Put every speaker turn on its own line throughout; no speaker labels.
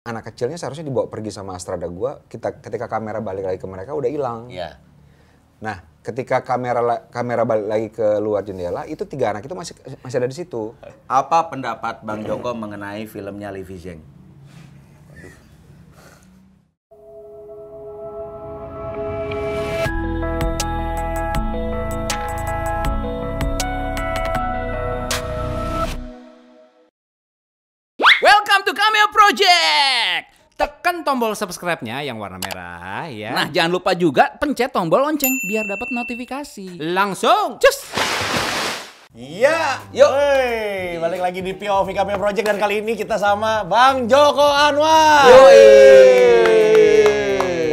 anak kecilnya seharusnya dibawa pergi sama Astrada gua. Kita ketika kamera balik lagi ke mereka udah hilang.
Iya.
Nah, ketika kamera kamera balik lagi ke luar jendela, itu tiga anak itu masih masih ada di situ.
Apa pendapat Bang Joko mengenai filmnya Livi Zeng?
Tekan tombol subscribe-nya yang warna merah ya.
Nah, jangan lupa juga pencet tombol lonceng biar dapat notifikasi.
langsung cus.
Iya, yuk. Wey, balik lagi di POV Kami Project dan kali ini kita sama Bang Joko Anwar.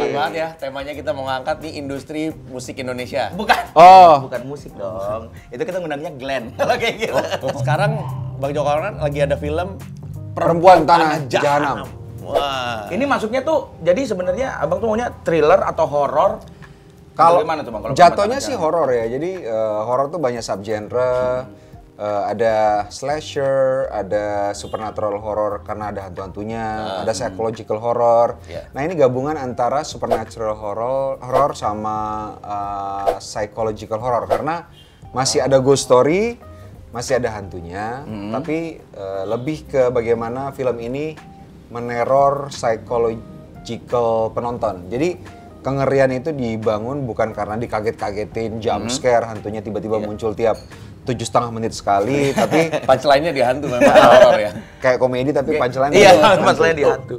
Banget ya, temanya kita mau ngangkat nih industri musik Indonesia. Bukan.
Oh,
Bukan musik dong. Itu kita ngundangnya Glenn. Kalau kayak gitu. Sekarang Bang Joko Anwar lagi ada film
Perempuan Tanah Jahanam.
Wah. Ini masuknya tuh jadi sebenarnya Abang tuh maunya thriller atau horor?
kalau
Bagaimana tuh Bang kalau
jatuhnya sih horor ya. Jadi eh, horor tuh banyak subgenre. Eh, ada slasher, ada supernatural horror karena ada hantu-hantunya, ada psychological horror.
Iya.
Nah ini gabungan antara supernatural horror, horror sama eh, psychological horror karena masih ada ghost story, masih ada hantunya, tapi eh, lebih ke bagaimana film ini meneror psychological penonton. Jadi kengerian itu dibangun bukan karena dikaget-kagetin jump scare hantunya tiba-tiba muncul tiap tujuh setengah menit sekali, tapi
Punchline-nya di hantu memang horor ya.
kayak komedi tapi punchline
Iya, punchline di hantu.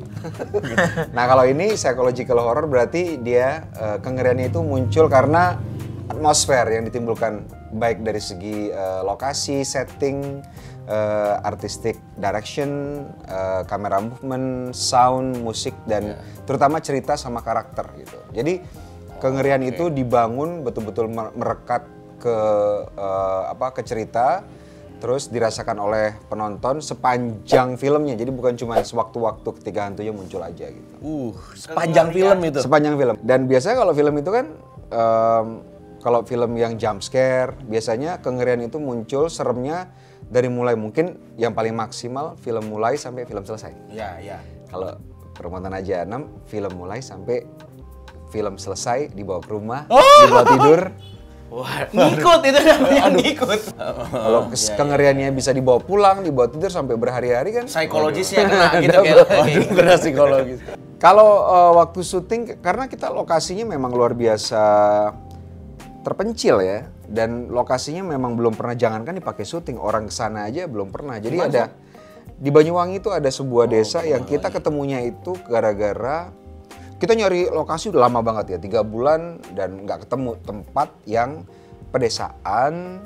nah kalau ini psychological horror berarti dia eh, kengeriannya itu muncul karena atmosfer yang ditimbulkan baik dari segi eh, lokasi, setting, eh, artistic direction, eh, kamera movement, sound, musik dan terutama cerita sama karakter gitu. Jadi kengerian itu dibangun betul-betul mer- merekat ke eh, apa ke cerita terus dirasakan oleh penonton sepanjang filmnya. Jadi bukan cuma sewaktu-waktu ketika hantunya muncul aja gitu.
Uh, sepanjang film itu.
Sepanjang film. Dan biasanya kalau film itu kan em, kalau film yang jump scare, biasanya kengerian itu muncul seremnya dari mulai mungkin yang paling maksimal film mulai sampai film selesai.
Iya, iya.
Kalau Perempuan Tanah Jahanam film mulai sampai film selesai dibawa ke rumah,
Oh!
dibawa tidur.
Wah, ngikut itu namanya ngikut.
Kalau kes- kengeriannya bisa dibawa pulang, dibawa tidur sampai berhari-hari kan.
Psikologisnya kena gitu kayak. Waduh, kena psikologis.
Kalau uh, waktu syuting karena kita lokasinya memang luar biasa terpencil ya. Dan lokasinya memang belum pernah jangankan dipakai syuting orang ke sana aja belum pernah. Jadi ada di Banyuwangi itu ada sebuah desa yang kita ketemunya itu gara-gara kita nyari lokasi udah lama banget ya tiga bulan dan nggak ketemu tempat yang pedesaan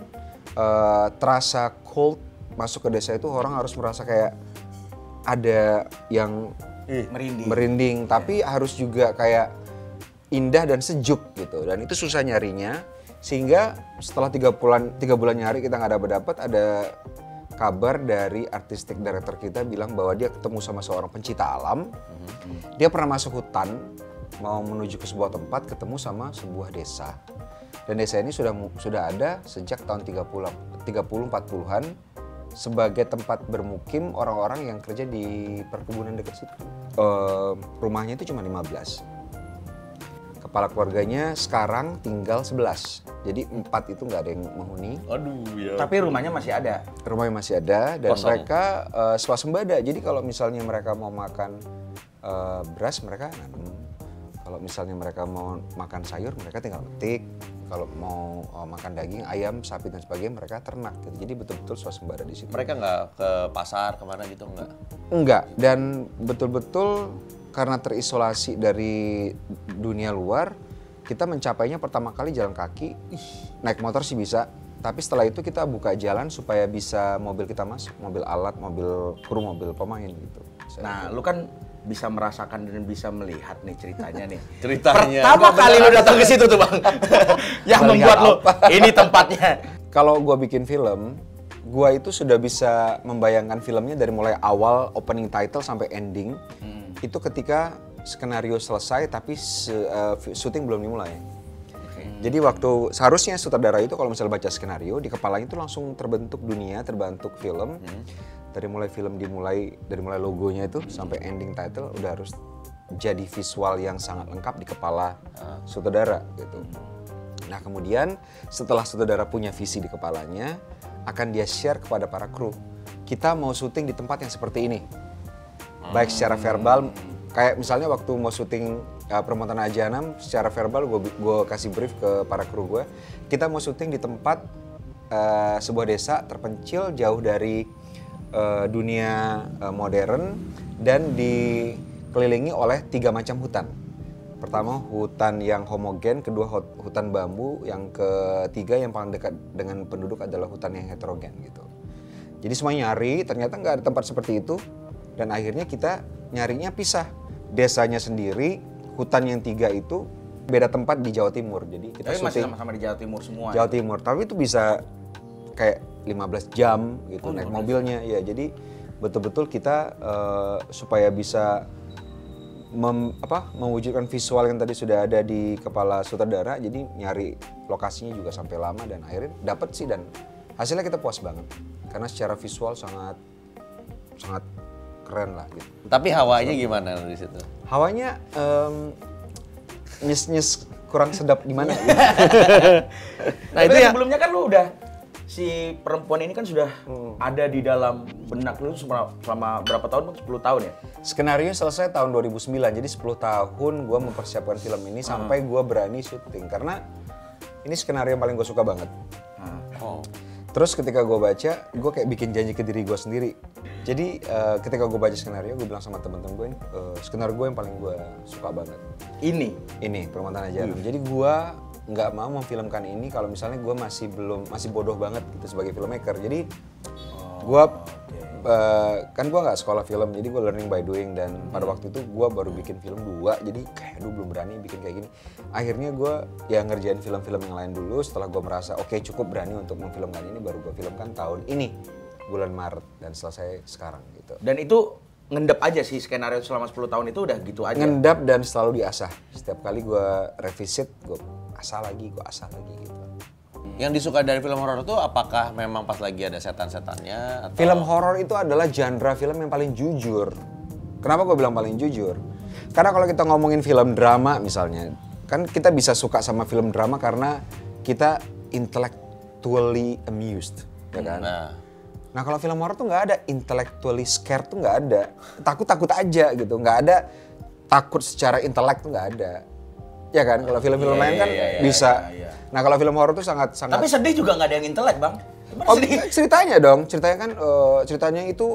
eh, terasa cold masuk ke desa itu orang harus merasa kayak ada yang
merinding.
merinding. Tapi harus juga kayak indah dan sejuk gitu dan itu susah nyarinya sehingga setelah tiga bulan tiga bulan nyari kita nggak dapat dapat ada kabar dari artistik director kita bilang bahwa dia ketemu sama seorang pencipta alam dia pernah masuk hutan mau menuju ke sebuah tempat ketemu sama sebuah desa dan desa ini sudah sudah ada sejak tahun 30 30 40-an sebagai tempat bermukim orang-orang yang kerja di perkebunan dekat situ. Eh, rumahnya itu cuma 15. Kepala keluarganya sekarang tinggal 11. Jadi empat itu nggak ada yang menghuni.
Aduh, ya. Tapi rumahnya masih ada.
Rumahnya masih ada dan
Kosong.
mereka eh, swasembada. Jadi kalau misalnya mereka mau makan eh, beras mereka nanam. Kalau misalnya mereka mau makan sayur mereka tinggal petik. Kalau mau eh, makan daging, ayam, sapi dan sebagainya mereka ternak. gitu. Jadi betul-betul swasembada di situ.
Mereka nggak ke pasar ke mana gitu nggak?
Enggak, dan betul-betul karena terisolasi dari dunia luar, kita mencapainya pertama kali jalan kaki, naik motor sih bisa, tapi setelah itu kita buka jalan supaya bisa mobil kita masuk, mobil alat, mobil kru, mobil pemain gitu.
Nah, lu kan bisa merasakan dan bisa melihat nih ceritanya nih.
Ceritanya.
Pertama kali lu datang ke situ tuh, Bang. yang membuat lu ini tempatnya.
Kalau gua bikin film, gua itu sudah bisa membayangkan filmnya dari mulai awal opening title sampai ending. Itu ketika skenario selesai tapi eh, syuting belum dimulai. Jadi waktu seharusnya sutradara itu kalau misalnya baca skenario di kepalanya itu langsung terbentuk dunia, terbentuk film. Dari mulai film dimulai dari mulai logonya itu sampai ending title udah harus jadi visual yang sangat lengkap di kepala sutradara gitu. Nah kemudian setelah sutradara punya visi di kepalanya, akan dia share kepada para kru. Kita mau syuting di tempat yang seperti ini. Baik secara verbal, kayak misalnya waktu mau syuting uh, Permontan Ajanam, secara verbal gue gue kasih brief ke para kru gue. Kita mau syuting di tempat uh, sebuah desa terpencil jauh dari uh, dunia uh, modern dan dikelilingi oleh tiga macam hutan. Pertama hutan yang homogen, kedua hut- hutan bambu, yang ketiga yang paling dekat dengan penduduk adalah hutan yang heterogen gitu. Jadi semua nyari, ternyata nggak ada tempat seperti itu, dan akhirnya kita nyarinya pisah. Desanya sendiri, hutan yang tiga itu beda tempat di Jawa Timur. Jadi kita
Tapi masih sama-sama di Jawa Timur semua.
Jawa Timur, tapi itu bisa kayak 15 jam gitu naik mobilnya ya. Jadi betul-betul kita eh, supaya bisa mem- apa, mewujudkan visual yang tadi sudah ada di kepala sutradara, jadi nyari lokasinya juga sampai lama dan akhirnya dapat sih dan hasilnya kita puas banget karena secara visual sangat sangat keren lah gitu.
Tapi hawanya gimana di situ?
Hawanya em, nyes-nyes kurang sedap di mana? gitu.
Nah itu sebelumnya kan lu udah si perempuan ini kan sudah ada di dalam benak lu selama, selama berapa tahun? Bang? 10 tahun ya?
Skenario selesai tahun 2009, jadi 10 tahun gue mempersiapkan film ini sampai gue berani syuting karena ini skenario yang paling gue suka banget.
Oh.
Terus ketika gue baca, gue kayak bikin janji ke diri gue sendiri. Jadi eh, ketika gue baca skenario, gue bilang sama temen-temen gue, eh, skenario gue yang paling gue suka banget.
Ini.
Ini permantan aja. Jadi gue nggak mau memfilmkan ini kalau misalnya gue masih belum masih bodoh banget gitu sebagai filmmaker. Jadi gue eh, kan gue nggak sekolah film, jadi gue learning by doing dan pada waktu itu gue baru bikin film dua, jadi kayak aduh belum berani bikin kayak gini. Akhirnya gue ya ngerjain film-film yang lain dulu. Setelah gue merasa oke cukup berani untuk memfilmkan ini, baru gue filmkan tahun ini bulan Maret dan selesai sekarang gitu.
Dan itu ngendep aja sih skenario selama 10 tahun itu udah gitu aja.
Ngendap dan selalu diasah. Setiap kali gue revisit, gue asah lagi, gue asah lagi gitu.
Yang disuka dari film horor itu apakah memang pas lagi ada setan-setannya atau
Film horor itu adalah genre film yang paling jujur. Kenapa gue bilang paling jujur? Karena kalau kita ngomongin film drama misalnya, kan kita bisa suka sama film drama karena kita intellectually amused, ya kan?
Nah,
Nah kalau film horor tuh nggak ada intellectually scared tuh nggak ada. Takut takut aja gitu, nggak ada takut secara intelek tuh nggak ada. Ya kan? Kalau film-film
Iya,
lain kan
iya, iya,
bisa. Nah kalau film horor tuh sangat sangat.
Tapi sedih juga nggak ada yang intelek bang.
Oh,
sedih.
ceritanya dong, ceritanya kan eh, ceritanya itu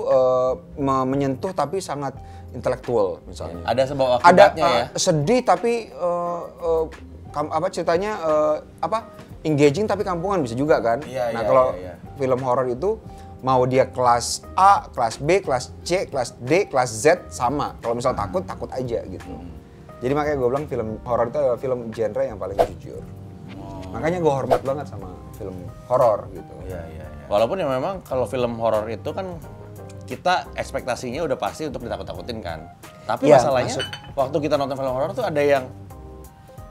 me- menyentuh tapi sangat intelektual misalnya.
ada sebab
Ada
akibatnya ya.
eh, sedih tapi eh, eh, kam- apa ceritanya eh, apa engaging tapi kampungan bisa juga kan.
Iya,
nah
iya,
kalau
iya, iya.
film horor itu mau dia kelas A, kelas B, kelas C, kelas D, kelas Z sama. Kalau misal takut takut aja gitu. Jadi makanya gue bilang film horor itu adalah film genre yang paling jujur. Makanya gue hormat banget sama film horor gitu.
Iya iya iya.
Walaupun ya memang kalau film horor itu kan kita ekspektasinya udah pasti untuk ditakut-takutin kan. Tapi
Iya,
masalahnya
masuk.
waktu kita nonton film horor tuh ada yang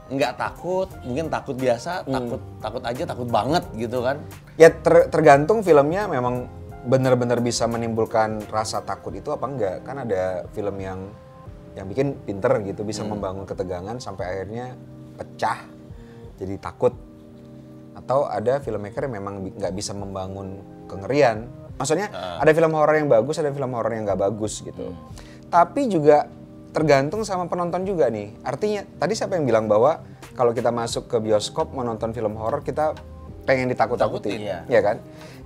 nggak takut, mungkin takut biasa,
Hmm.
takut takut aja, takut banget gitu kan.
Ya ter- tergantung filmnya memang benar-benar bisa menimbulkan rasa takut itu apa enggak. Kan ada film yang yang bikin pinter gitu bisa membangun ketegangan sampai akhirnya pecah jadi takut. Atau ada filmmaker yang memang nggak bisa membangun kengerian. Maksudnya ada film horor yang bagus, ada film horor yang nggak bagus gitu. Tapi juga tergantung sama penonton juga nih. Artinya tadi siapa yang bilang bahwa kalau kita masuk ke bioskop menonton film horor kita pengen ditakut-takutin,
Iya.
ya kan?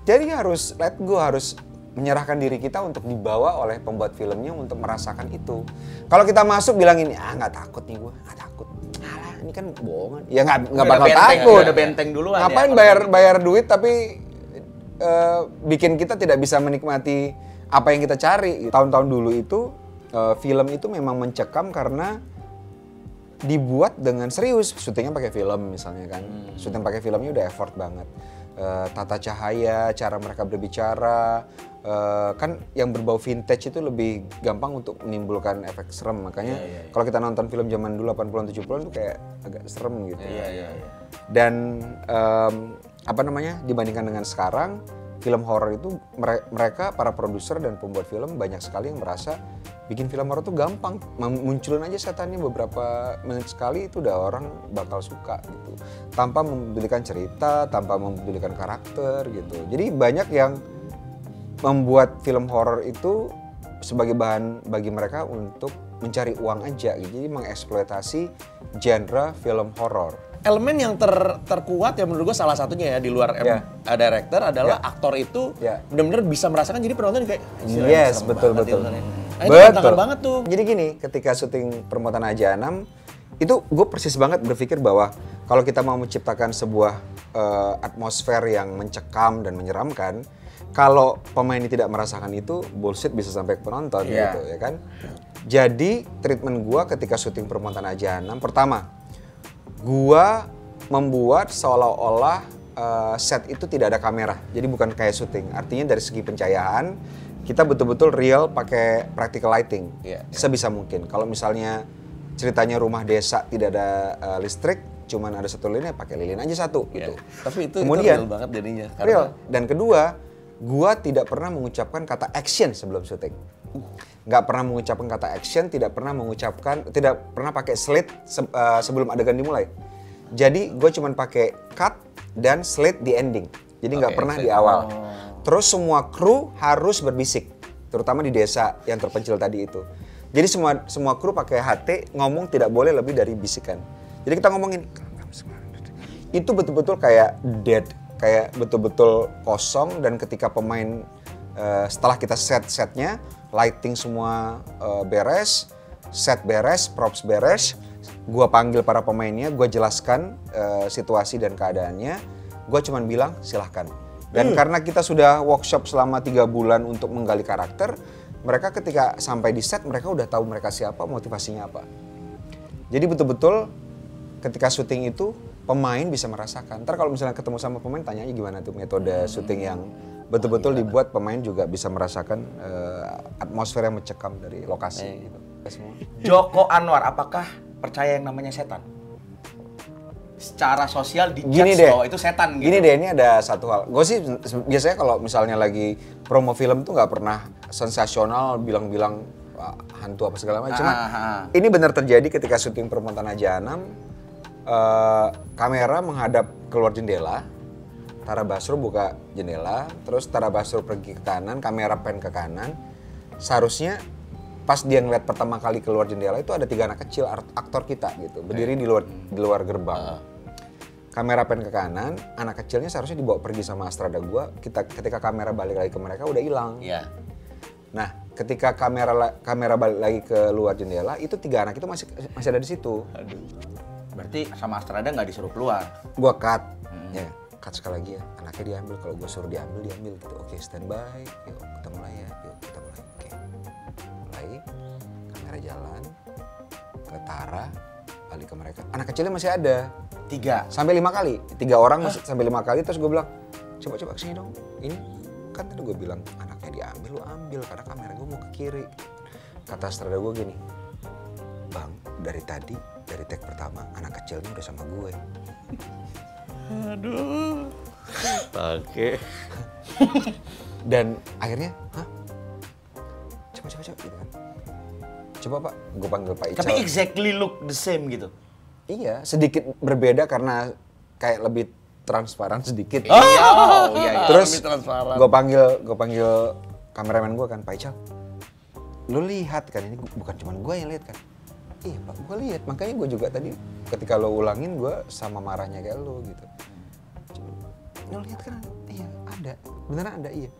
Jadi harus let go, harus menyerahkan diri kita untuk dibawa oleh pembuat filmnya untuk merasakan itu. Kalau kita masuk bilang ini, ah nggak takut nih gue, nggak takut. Alah, ini kan bohongan. Ya nggak nggak bakal
benteng,
takut.
udah benteng duluan ya,
Ngapain
kalau
bayar
gitu.
bayar duit tapi eh, bikin kita tidak bisa menikmati apa yang kita cari. Tahun-tahun dulu itu eh, film itu memang mencekam karena dibuat dengan serius syutingnya pakai film misalnya kan syuting pakai filmnya udah effort banget Eh, tata cahaya cara mereka berbicara eh, kan yang berbau vintage itu lebih gampang untuk menimbulkan efek serem. Makanya kalau kita nonton film zaman dulu 80-an 70-an itu kayak agak serem gitu.
Iya iya iya.
Dan em, apa namanya dibandingkan dengan sekarang film horor itu mere- mereka para produser dan pembuat film banyak sekali yang merasa bikin film horor itu gampang. Munculin aja setannya beberapa menit sekali itu udah orang bakal suka gitu. Tanpa mempedulikan cerita tanpa mempedulikan karakter gitu. Jadi banyak yang membuat film horor itu sebagai bahan bagi mereka untuk mencari uang aja gitu. Jadi mengeksploitasi genre film horor.
Elemen yang ter, terkuat ya menurut gue salah satunya ya di luar em-
Ya.
uh, director adalah aktor itu
Ya.
benar-benar bisa merasakan jadi penonton kayak "Gila,
Yes, betul
banget
betul.
ini nontonnya." Nah, itu tantangan banget tuh.
Jadi gini, ketika syuting Permuatan Aja 6 itu gue persis banget berpikir bahwa kalau kita mau menciptakan sebuah eh, atmosfer yang mencekam dan menyeramkan, kalau pemain ini tidak merasakan itu bullshit bisa sampai ke penonton
Iya.
gitu ya kan. Jadi treatment gua ketika syuting Permuatan Aja 6 pertama gua membuat seolah-olah eh, set itu tidak ada kamera. Jadi bukan kayak syuting. Artinya dari segi pencahayaan kita betul-betul real pakai practical lighting.
Iya.
Sebisa mungkin. Kalau misalnya ceritanya rumah desa tidak ada eh, listrik, cuman ada satu lilin ya pakai lilin aja satu gitu.
Iya. Tapi itu,
Kemudian
itu real banget jadinya.
Real. Dan kedua, gua tidak pernah mengucapkan kata action sebelum syuting. Nggak pernah mengucapkan kata action, tidak pernah mengucapkan, tidak pernah pakai slate se- eh, sebelum adegan dimulai. Jadi gue cuman pakai cut dan slate di ending. Jadi nggak
Oke,
pernah di awal. Terus semua kru harus berbisik, terutama di desa yang terpencil tadi itu. Jadi semua semua kru pakai HT ngomong tidak boleh lebih dari bisikan. Jadi kita ngomongin itu betul-betul kayak dead, kayak betul-betul kosong dan ketika pemain eh, setelah kita set setnya, lighting semua eh, beres, set beres, props beres, gua panggil para pemainnya, gua jelaskan eh, situasi dan keadaannya, gua cuman bilang silahkan. Dan karena kita sudah workshop selama tiga bulan untuk menggali karakter, mereka ketika sampai di set mereka udah tahu mereka siapa, motivasinya apa. Jadi betul-betul ketika syuting itu pemain bisa merasakan. Ntar kalau misalnya ketemu sama pemain tanya gimana tuh metode syuting yang betul-betul dibuat pemain juga bisa merasakan eh, atmosfer yang mencekam dari lokasi gitu. Semua.
Joko Anwar, apakah percaya yang namanya setan? Secara sosial di
Gini deh.
bahwa itu setan gitu.
Gini deh, ini ada satu hal. Gue sih biasanya kalau misalnya lagi promo film tuh nggak pernah sensasional bilang-bilang "Wah, hantu apa segala macam. Cuma
Ah, ah, ah.
ini benar terjadi ketika syuting Permontan Aja 6. Eh, kamera menghadap keluar jendela. Tara Basro buka jendela, terus Tara Basro pergi ke kanan, kamera pen ke kanan. Seharusnya pas dia ngeliat pertama kali keluar jendela itu ada tiga anak kecil aktor kita gitu, berdiri di luar di luar gerbang kamera pen ke kanan, anak kecilnya seharusnya dibawa pergi sama Astrada gua. Kita ketika kamera balik lagi ke mereka udah hilang.
Iya.
Nah, ketika kamera kamera balik lagi ke luar jendela, itu tiga anak itu masih masih ada di situ.
Berarti sama Astrada nggak disuruh keluar.
Gua cut. Ya, cut sekali lagi ya. Anaknya diambil kalau gua suruh diambil, diambil gitu. Oke, standby. Yuk, kita mulai ya. Yuk, kita mulai. Oke. Mulai. Kamera jalan ke Tara, balik ke mereka. Anak kecilnya masih ada.
Tiga.
sampai lima kali tiga orang masih sampai lima kali terus gue bilang coba coba ke sini dong ini kan tadi gue bilang anaknya diambil lu ambil karena kamera gue mau ke kiri kata Strada gue gini bang dari tadi dari tag pertama anak kecilnya udah sama gue
Oke.
dan akhirnya hah coba coba coba gitu kan coba pak gue panggil pak Ical
Tapi exactly look the same gitu.
iya sedikit berbeda karena kayak lebih transparan sedikit
Oh, iya, iya.
Terus
Lebih transparan.
gue panggil gue panggil kameramen gue kan Pak Ical. Lu lihat kan ini bukan cuma gue yang lihat kan. Iya pak, gue lihat. Makanya gue juga tadi ketika lo ulangin gue sama marahnya kayak lo gitu. Lo lihat kan? Iya ada. Beneran ada iya.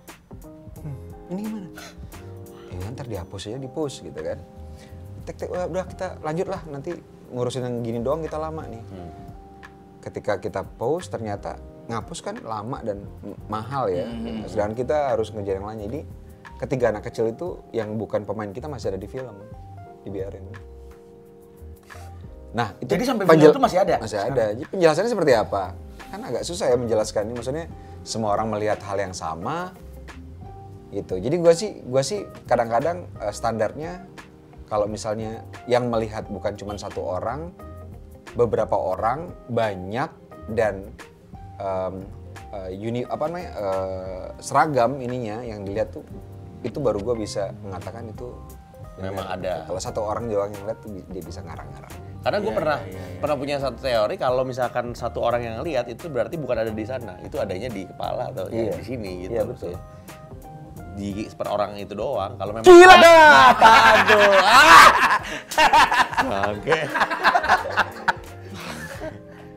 Hmm, ini gimana? Ya ntar dihapus aja di push gitu kan. Tek tek udah, udah kita lanjut lah nanti ngurusin yang gini doang kita lama nih ketika kita post ternyata ngapus kan lama dan mahal ya. Sedangkan kita harus ngejar yang lain. Jadi ketiga anak kecil itu yang bukan pemain kita masih ada di film. Dibiarin. Nah, itu
Jadi sampai
penjel-
itu masih ada
Masih ada. Jadi penjelasannya seperti apa? Kan agak susah ya menjelaskan ini. Maksudnya semua orang melihat hal yang sama gitu. Jadi gua sih gua sih kadang-kadang eh, standarnya kalau misalnya yang melihat bukan cuma satu orang, beberapa orang banyak dan em, eh, uni apa namanya eh, seragam ininya yang dilihat tuh itu baru gue bisa mengatakan itu
Memang ada.
Kalau satu orang doang yang lihat tuh dia bisa ngarang-ngarang.
Karena
Iya,
gue pernah pernah punya satu teori kalau misalkan satu orang yang lihat itu berarti bukan ada di sana, itu adanya di kepala atau ya
Iya.
di sini gitu.
Iya, betul.
Di per orang itu doang. Kalau memang
Gila!
Aduh. Ah! Oke.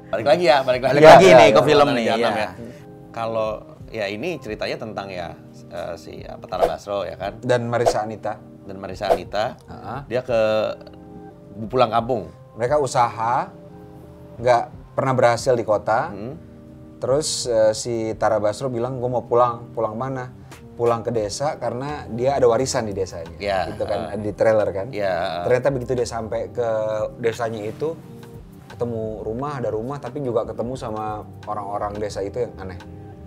balik lagi ya, balik lagi.
Balik lagi
ya,
nih
ya,
ke film nih. Ya.
ya. Kalau ya ini ceritanya tentang ya eh, si apa Tara Basro ya kan
Dan Marisa Anita,
dan Marisa Anita.
Ha-ha.
Dia ke pulang kampung.
Mereka usaha nggak pernah berhasil di kota. Terus eh, si Tara Basro bilang gue mau pulang, pulang mana? Pulang ke desa karena dia ada warisan di desanya.
Ya,
Itu kan ada di trailer kan.
Ya.
Ternyata begitu dia sampai ke desanya itu ketemu rumah, ada rumah tapi juga ketemu sama orang-orang desa itu yang aneh.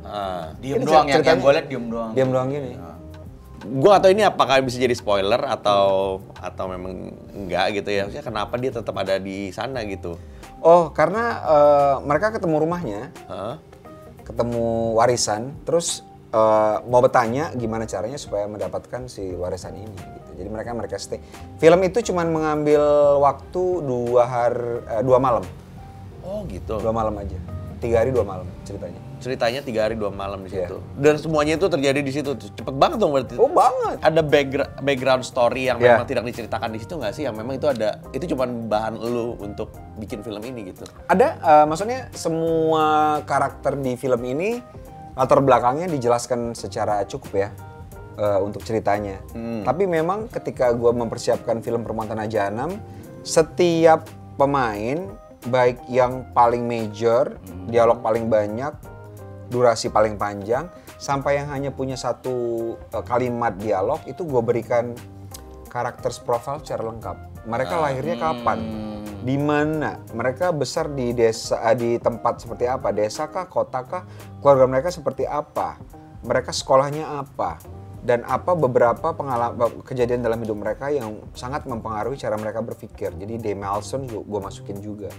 Ah.
Diem doang yang, yang gue liat diem doang.
Diam doang gini.
Gue atau ini apakah bisa jadi spoiler atau atau memang enggak gitu ya? Maksudnya kenapa dia tetap ada di sana gitu?
Oh, karena eh, mereka ketemu rumahnya,
Hah?
ketemu warisan, terus eh, mau bertanya gimana caranya supaya mendapatkan si warisan ini. Gitu. Jadi mereka mereka stay. Film itu cuma mengambil waktu dua hari, eh, dua malam,
Oh gitu.
dua malam aja, tiga hari dua malam ceritanya.
Ceritanya tiga hari dua malam di
Iya.
situ. Dan semuanya itu terjadi di situ. Cepet banget dong berarti.
Oh banget.
Ada background background story yang
Iya.
memang tidak diceritakan di situ nggak sih? Yang memang itu ada. Itu cuma bahan lu untuk bikin film ini gitu.
Ada, eh, maksudnya semua karakter di film ini latar belakangnya dijelaskan secara cukup ya eh, untuk ceritanya. Tapi memang ketika gue mempersiapkan film Perempuan Tanah Jahanam, setiap pemain baik yang paling major, dialog paling banyak, durasi paling panjang, sampai yang hanya punya satu eh, kalimat dialog itu gue berikan karakter profile secara lengkap. Mereka lahirnya kapan? Di mana? Mereka besar di desa eh, di tempat seperti apa? Desa kah, kota kah? Keluarga mereka seperti apa? Mereka sekolahnya apa? Dan apa beberapa pengalaman kejadian dalam hidup mereka yang sangat mempengaruhi cara mereka berpikir. Jadi Dave Malson gue masukin juga.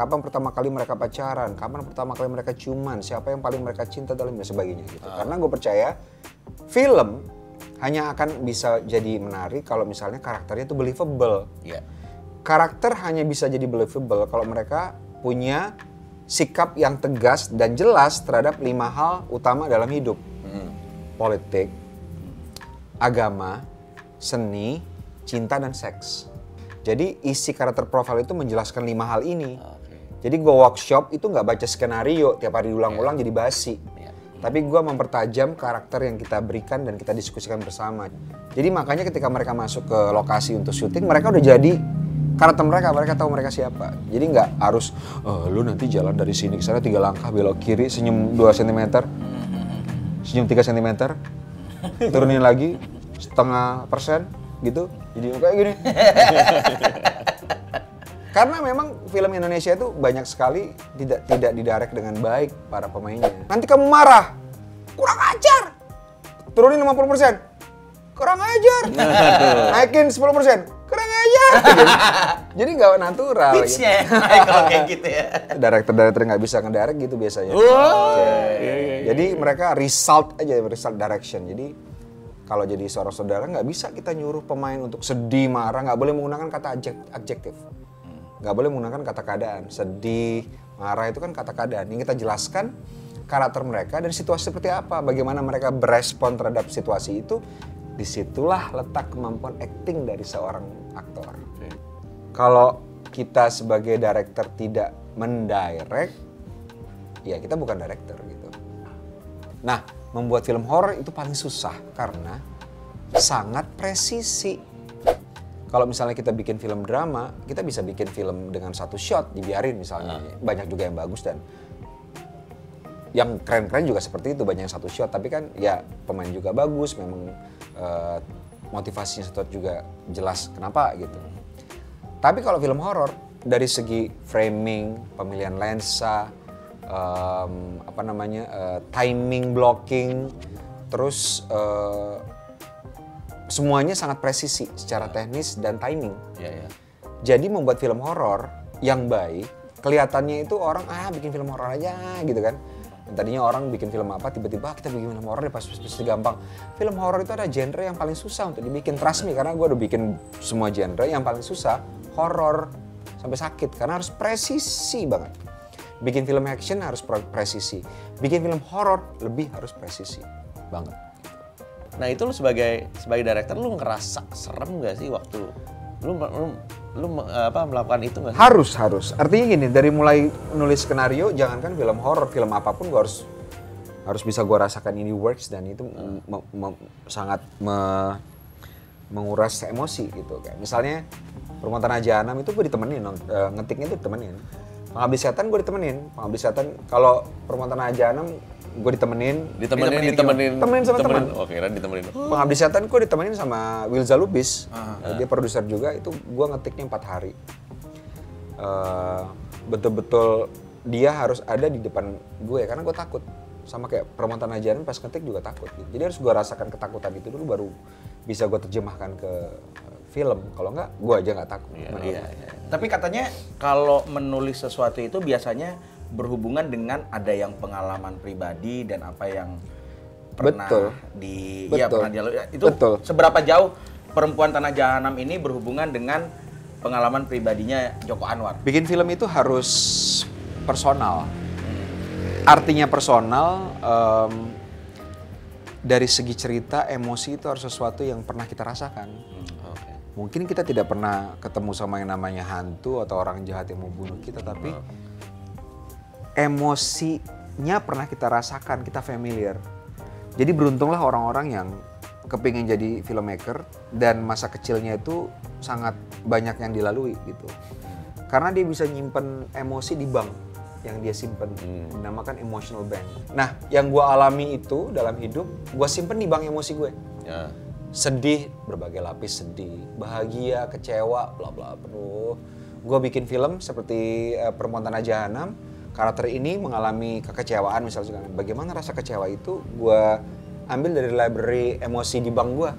Kapan pertama kali mereka pacaran? Kapan pertama kali mereka ciuman? Siapa yang paling mereka cinta dalam dan sebagainya gitu. Karena gue percaya film hanya akan bisa jadi menarik kalau misalnya karakternya itu believable.
Iya.
Karakter hanya bisa jadi believable kalau mereka punya sikap yang tegas dan jelas terhadap lima hal utama dalam hidup. Politik, agama, seni, cinta, dan seks. Jadi isi karakter profile itu menjelaskan lima hal ini. Jadi gue workshop itu nggak baca skenario tiap hari diulang-ulang jadi basi.
Iya.
Tapi gue mempertajam karakter yang kita berikan dan kita diskusikan bersama. Jadi makanya ketika mereka masuk ke lokasi untuk syuting, mereka udah jadi karakter mereka, mereka tahu mereka siapa. Jadi nggak harus, "Eh, lu nanti jalan dari sini ke sana tiga langkah belok kiri, senyum 2 cm, senyum 3 cm, turunin lagi setengah persen gitu. Jadi kayak gini. Karena memang film Indonesia itu banyak sekali tidak tidak didirect dengan baik para pemainnya. Nanti kamu marah, kurang ajar. Turunin 50%. Kurang ajar. Naikin 10%. Kurang ajar. Jadi nggak natural. gitu.
Pitch-nya ya, kalau kayak gitu ya.
Director-director nggak bisa ngedirect gitu biasanya.
Oh,
Oke.
iya,
Jadi mereka result aja, result direction. Jadi kalau jadi seorang saudara nggak bisa kita nyuruh pemain untuk sedih, marah, nggak boleh menggunakan kata adjek- adjektif. Nggak boleh menggunakan kata keadaan. Sedih, marah itu kan kata keadaan. Yang kita jelaskan karakter mereka dan situasi seperti apa, bagaimana mereka berespon terhadap situasi itu. Di situlah letak kemampuan acting dari seorang aktor. Kalau kita sebagai director tidak mendirect, ya kita bukan director gitu. Nah, membuat film horor itu paling susah karena sangat presisi. Kalau misalnya kita bikin film drama, kita bisa bikin film dengan satu shot, dibiarin misalnya. Banyak juga yang bagus dan yang keren-keren juga seperti itu, banyak yang satu shot. Tapi kan ya pemain juga bagus, memang eh, motivasinya satu juga jelas kenapa gitu. Tapi kalau film horor dari segi framing, pemilihan lensa, em, apa namanya eh, timing blocking, terus eh, semuanya sangat presisi secara teknis dan timing.
Iya, iya.
Jadi membuat film horor yang baik kelihatannya itu orang ah bikin film horor aja gitu kan. Dan tadinya orang bikin film apa tiba-tiba ah, kita bikin film horor deh pas pasti gampang. Film horor itu ada genre yang paling susah untuk dibikin trust me karena gue udah bikin semua genre yang paling susah horor sampai sakit karena harus presisi banget. Bikin film action harus pre- presisi. Bikin film horor lebih harus presisi banget.
Nah itu lu sebagai sebagai director lu ngerasa serem nggak sih waktu lu lu lu apa melakukan itu nggak sih?
Harus, harus. Artinya gini, dari mulai nulis skenario, jangankan film horor, film apa pun gue harus harus bisa gue rasakan ini works dan itu me- me- sangat me- menguras emosi gitu. Kayak misalnya Perempuan Tanah Jahanam itu gue ditemenin, eh, ngetiknya itu ditemenin. Pengabdi Setan gue ditemenin. Pengabdi Setan kalau Perempuan Tanah Jahanam gue ditemenin.
Ditemenin, ditemenin,
Temenin sama teman.
Oh kira ditemenin.
Pengabdi Setan gue ditemenin sama Wilza Lubis. Dia produser juga, itu gue ngetiknya empat hari. Eh, Betul-betul dia harus ada di depan gue, karena gue takut. Sama kayak Perempuan Tanah Jahanam pas ngetik juga takut. gitu. Jadi harus gue rasakan ketakutan itu dulu baru bisa gue terjemahkan ke film. Kalau nggak, gue aja nggak takut.
Iya,
Menurut
iya,
gue.
iya.
Tapi katanya kalau menulis sesuatu itu biasanya berhubungan dengan ada yang pengalaman pribadi dan apa yang pernah
Betul.
di
Betul.
ya pernah dialami. Itu
Betul.
seberapa jauh perempuan tanah jahanam ini berhubungan dengan pengalaman pribadinya Joko Anwar?
Bikin film itu harus personal. Artinya personal, em, dari segi cerita, emosi itu harus sesuatu yang pernah kita rasakan. Mungkin kita tidak pernah ketemu sama yang namanya hantu atau orang jahat yang mau bunuh kita, tapi emosinya pernah kita rasakan, kita familiar. Jadi beruntunglah orang-orang yang kepingin jadi filmmaker dan masa kecilnya itu sangat banyak yang dilalui gitu. Karena dia bisa nyimpen emosi di bank yang dia simpen, dinamakan emotional bank. Nah, yang gua alami itu dalam hidup, gua simpen di bank emosi gue
Ya.
Sedih berbagai lapis sedih bahagia kecewa bla bla penuh. Gue bikin film seperti eh, perempuan tanah jahanam karakter ini mengalami kekecewaan misalnya bagaimana rasa kecewa itu? Gue ambil dari library emosi di bank gue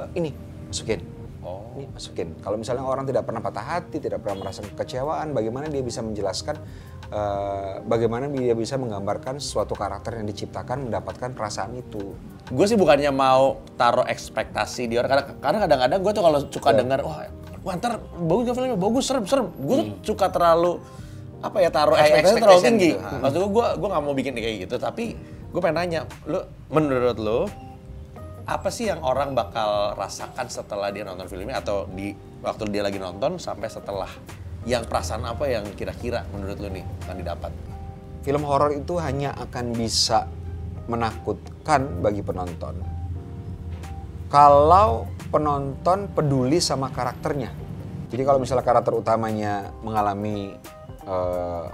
Eh, ini masukin.
Oh.
ini masukin. Kalau misalnya orang tidak pernah patah hati tidak pernah merasa kekecewaan bagaimana dia bisa menjelaskan eh, bagaimana dia bisa menggambarkan suatu karakter yang diciptakan mendapatkan perasaan itu
Gue sih bukannya mau taruh ekspektasi di orang karena karena kadang-kadang gue tuh kalau suka dengar wah wah ntar bagus gak filmnya bagus serem serem gue tuh suka terlalu apa ya taruh ekspektasi terlalu tinggi.
gitu.
Maksud gue gue gue nggak mau bikin kayak gitu tapi gue pengen nanya lu menurut lu apa sih yang orang bakal rasakan setelah dia nonton filmnya atau di waktu dia lagi nonton sampai setelah yang perasaan apa yang kira-kira menurut lu nih akan didapat?
Film horor itu hanya akan bisa menakutkan bagi penonton. Kalau penonton peduli sama karakternya. Jadi kalau misalnya karakter utamanya mengalami eh,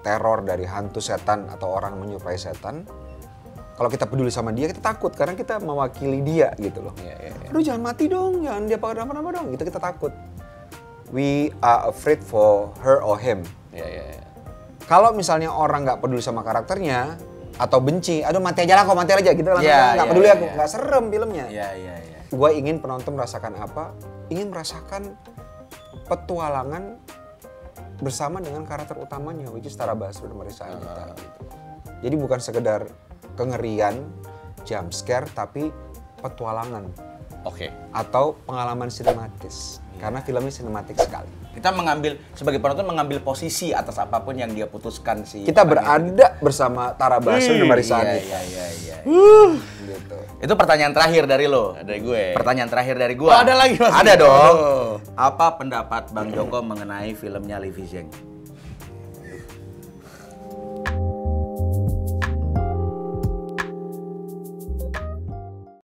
teror dari hantu setan atau orang menyerupai setan, kalau kita peduli sama dia kita takut karena kita mewakili dia gitu loh.
Iya, iya, iya.
Aduh jangan mati dong, jangan dia apa-apa dong. Gitu kita takut. We are afraid for her or him.
Iya iya iya.
Kalau misalnya orang nggak peduli sama karakternya atau benci, aduh mati aja lah kok mati aja gitu langsung
Iya,
nggak
iya,
peduli
iya,
aku,
iya.
nggak serem filmnya.
Iya iya iya.
Gue ingin penonton merasakan apa? Ingin merasakan petualangan bersama dengan karakter utamanya, which is Tara Basro dan Marisa Anita. gitu. Jadi bukan sekedar kengerian, jump scare, tapi petualangan
Oke.
atau pengalaman sinematis. Karena filmnya sinematik sekali.
Kita mengambil sebagai penonton mengambil posisi atas apa pun yang dia putuskan sih.
Kita berada bersama Tara Basro dan Marisa
Iya
Anita.
iya iya iya.
Gitu.
Itu pertanyaan terakhir dari lo.
Dari gue.
Pertanyaan terakhir dari
Oh,
gua.
ada lagi, Mas?
Ada dong.
Aduh.
Apa pendapat Bang Joko mengenai filmnya Livi Zeng?